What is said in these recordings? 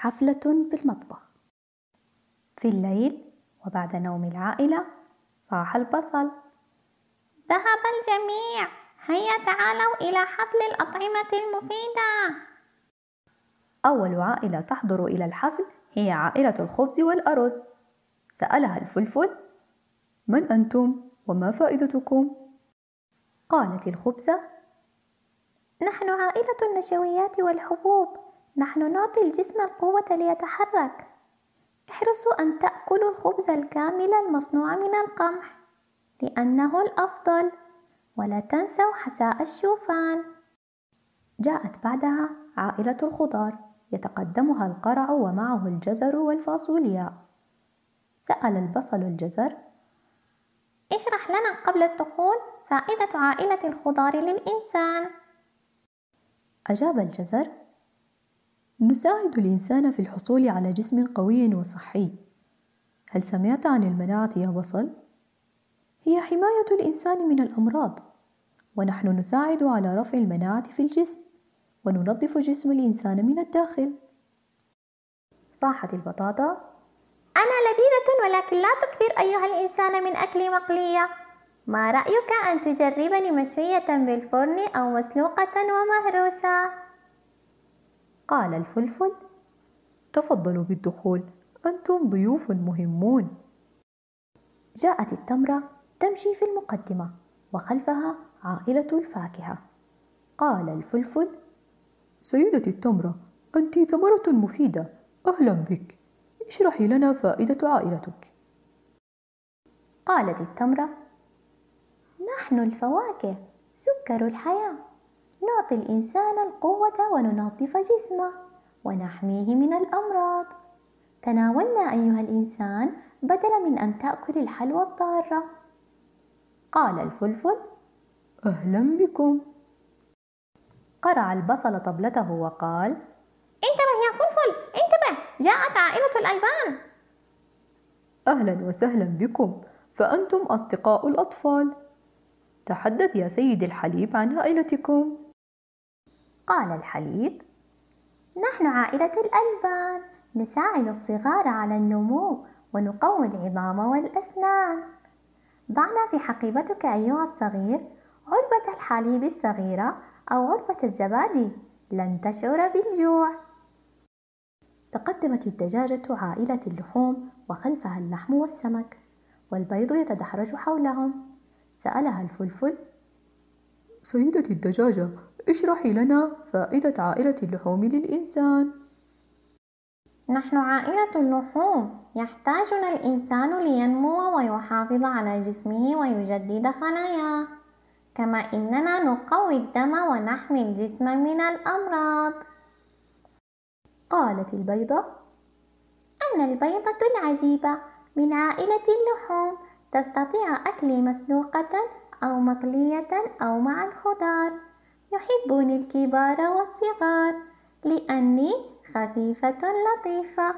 حفلة في المطبخ في الليل وبعد نوم العائلة صاح البصل. ذهب الجميع. هيا تعالوا إلى حفل الأطعمة المفيدة. أول عائلة تحضر إلى الحفل هي عائلة الخبز والأرز. سألها الفلفل من أنتم وما فائدتكم؟ قالت الخبزة نحن عائلة النشويات والحبوب. نحن نعطي الجسم القوة ليتحرك. احرصوا أن تأكلوا الخبز الكامل المصنوع من القمح لأنه الأفضل. ولا تنسوا حساء الشوفان. جاءت بعدها عائلة الخضار يتقدمها القرع ومعه الجزر والفاصوليا. سأل البصل الجزر اشرح لنا قبل الدخول فائدة عائلة الخضار للإنسان. أجاب الجزر نساعد الإنسان في الحصول على جسم قوي وصحي هل سمعت عن المناعة يا بصل؟ هي حماية الإنسان من الأمراض ونحن نساعد على رفع المناعة في الجسم وننظف جسم الإنسان من الداخل صاحت البطاطا أنا لذيذة ولكن لا تكثر أيها الإنسان من أكل مقلية ما رأيك أن تجربني مشوية بالفرن أو مسلوقة ومهروسة؟ قال الفلفل تفضلوا بالدخول أنتم ضيوف مهمون. جاءت التمرة تمشي في المقدمة وخلفها عائلة الفاكهة. قال الفلفل سيدتي التمرة أنت ثمرة مفيدة أهلا بك. اشرحي لنا فائدة عائلتك. قالت التمرة نحن الفواكه سكر الحياة. نعطي الإنسان القوة وننظف جسمه ونحميه من الأمراض. تناولنا أيها الإنسان بدلا من أن تأكل الحلوى الضارة. قال الفلفل أهلا بكم. قرع البصل طبلته وقال انتبه يا فلفل انتبه جاءت عائلة الألبان أهلا وسهلا بكم فأنتم أصدقاء الأطفال. تحدث يا سيد الحليب عن عائلتكم. قال الحليب نحن عائلة الألبان نساعد الصغار على النمو ونقوي العظام والأسنان. ضعنا في حقيبتك أيها الصغير علبة الحليب الصغيرة أو علبة الزبادي لن تشعر بالجوع. تقدمت الدجاجة عائلة اللحوم وخلفها اللحم والسمك والبيض يتدحرج حولهم. سألها الفلفل سيدتي الدجاجة اشرحي لنا فائدة عائلة اللحوم للإنسان. نحن عائلة اللحوم. يحتاجنا الإنسان لينمو ويحافظ على جسمه ويجدد خلاياه كما إننا نقوي الدم ونحمي الجسم من الأمراض. قالت البيضة. أنا البيضة العجيبة من عائلة اللحوم. تستطيع أكلي مسلوقة أو مقلية أو مع الخضار. يحبني الكبار والصغار لأني خفيفة لطيفة.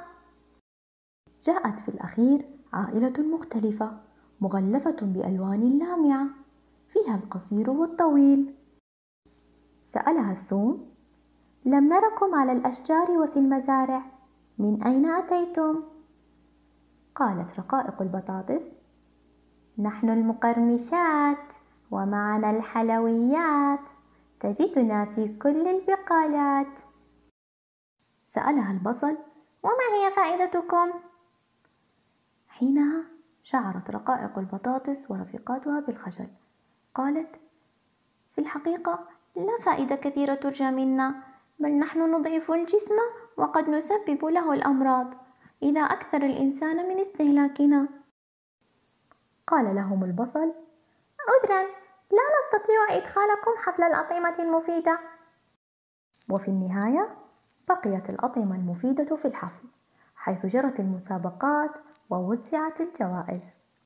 جاءت في الأخير عائلة مختلفة مغلفة بألوان لامعة فيها القصير والطويل. سألها الثوم لم نركم على الأشجار وفي المزارع من أين أتيتم؟ قالت رقائق البطاطس نحن المقرمشات ومعنا الحلويات. تجدنا في كل البقالات. سألها البصل وما هي فائدتكم؟ حينها شعرت رقائق البطاطس ورفيقاتها بالخجل. قالت في الحقيقة لا فائدة كثيرة ترجى منا بل نحن نضعف الجسم وقد نسبب له الأمراض إذا أكثر الإنسان من استهلاكنا. قال لهم البصل عذرا لا نستطيع إدخالكم حفل الأطعمة المفيدة. وفي النهاية بقيت الأطعمة المفيدة في الحفل حيث جرت المسابقات ووزعت الجوائز.